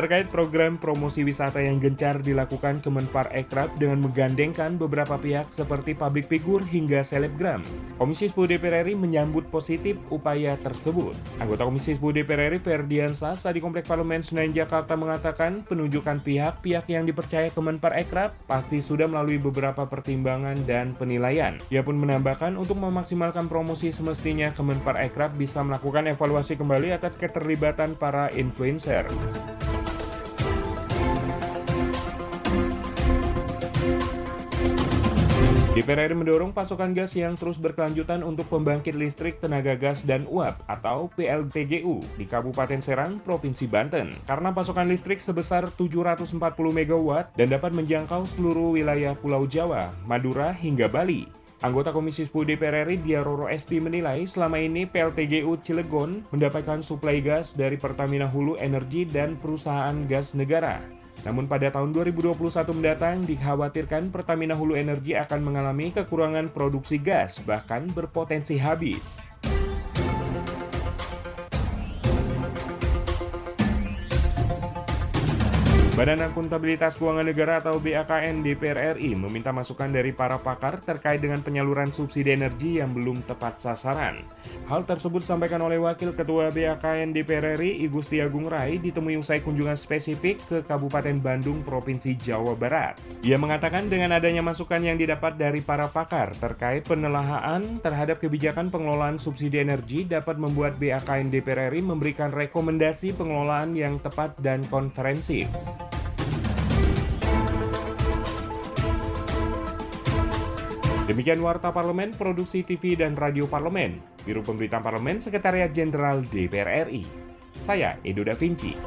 Terkait program promosi wisata yang gencar dilakukan Kemenpar Ekrab dengan menggandengkan beberapa pihak seperti publik figur hingga selebgram, Komisi 10 DPR RI menyambut positif upaya tersebut. Anggota Komisi 10 DPR RI Ferdian Sasa di Komplek Parlemen Senayan Jakarta mengatakan penunjukan pihak-pihak yang dipercaya Kemenpar Ekrab pasti sudah melalui beberapa pertimbangan dan penilaian. Ia pun menambahkan untuk memaksimalkan promosi semestinya Kemenpar Ekrab bisa melakukan evaluasi kembali atas keterlibatan para influencer. DPR RI mendorong pasokan gas yang terus berkelanjutan untuk pembangkit listrik tenaga gas dan uap atau PLTGU di Kabupaten Serang, Provinsi Banten karena pasokan listrik sebesar 740 MW dan dapat menjangkau seluruh wilayah Pulau Jawa, Madura hingga Bali. Anggota Komisi 10 DPR RI Diaroro SD menilai selama ini PLTGU Cilegon mendapatkan suplai gas dari Pertamina Hulu Energi dan perusahaan gas negara. Namun pada tahun 2021 mendatang dikhawatirkan Pertamina Hulu Energi akan mengalami kekurangan produksi gas bahkan berpotensi habis. Badan Akuntabilitas Keuangan Negara atau BAKN DPR RI meminta masukan dari para pakar terkait dengan penyaluran subsidi energi yang belum tepat sasaran. Hal tersebut disampaikan oleh Wakil Ketua BAKN DPR RI Igusti Agung Rai ditemui usai kunjungan spesifik ke Kabupaten Bandung, Provinsi Jawa Barat. Ia mengatakan dengan adanya masukan yang didapat dari para pakar terkait penelahaan terhadap kebijakan pengelolaan subsidi energi dapat membuat BAKN DPR RI memberikan rekomendasi pengelolaan yang tepat dan konferensif. Demikian Warta Parlemen, Produksi TV dan Radio Parlemen, Biro Pemberitaan Parlemen, Sekretariat Jenderal DPR RI. Saya Edo Da Vinci.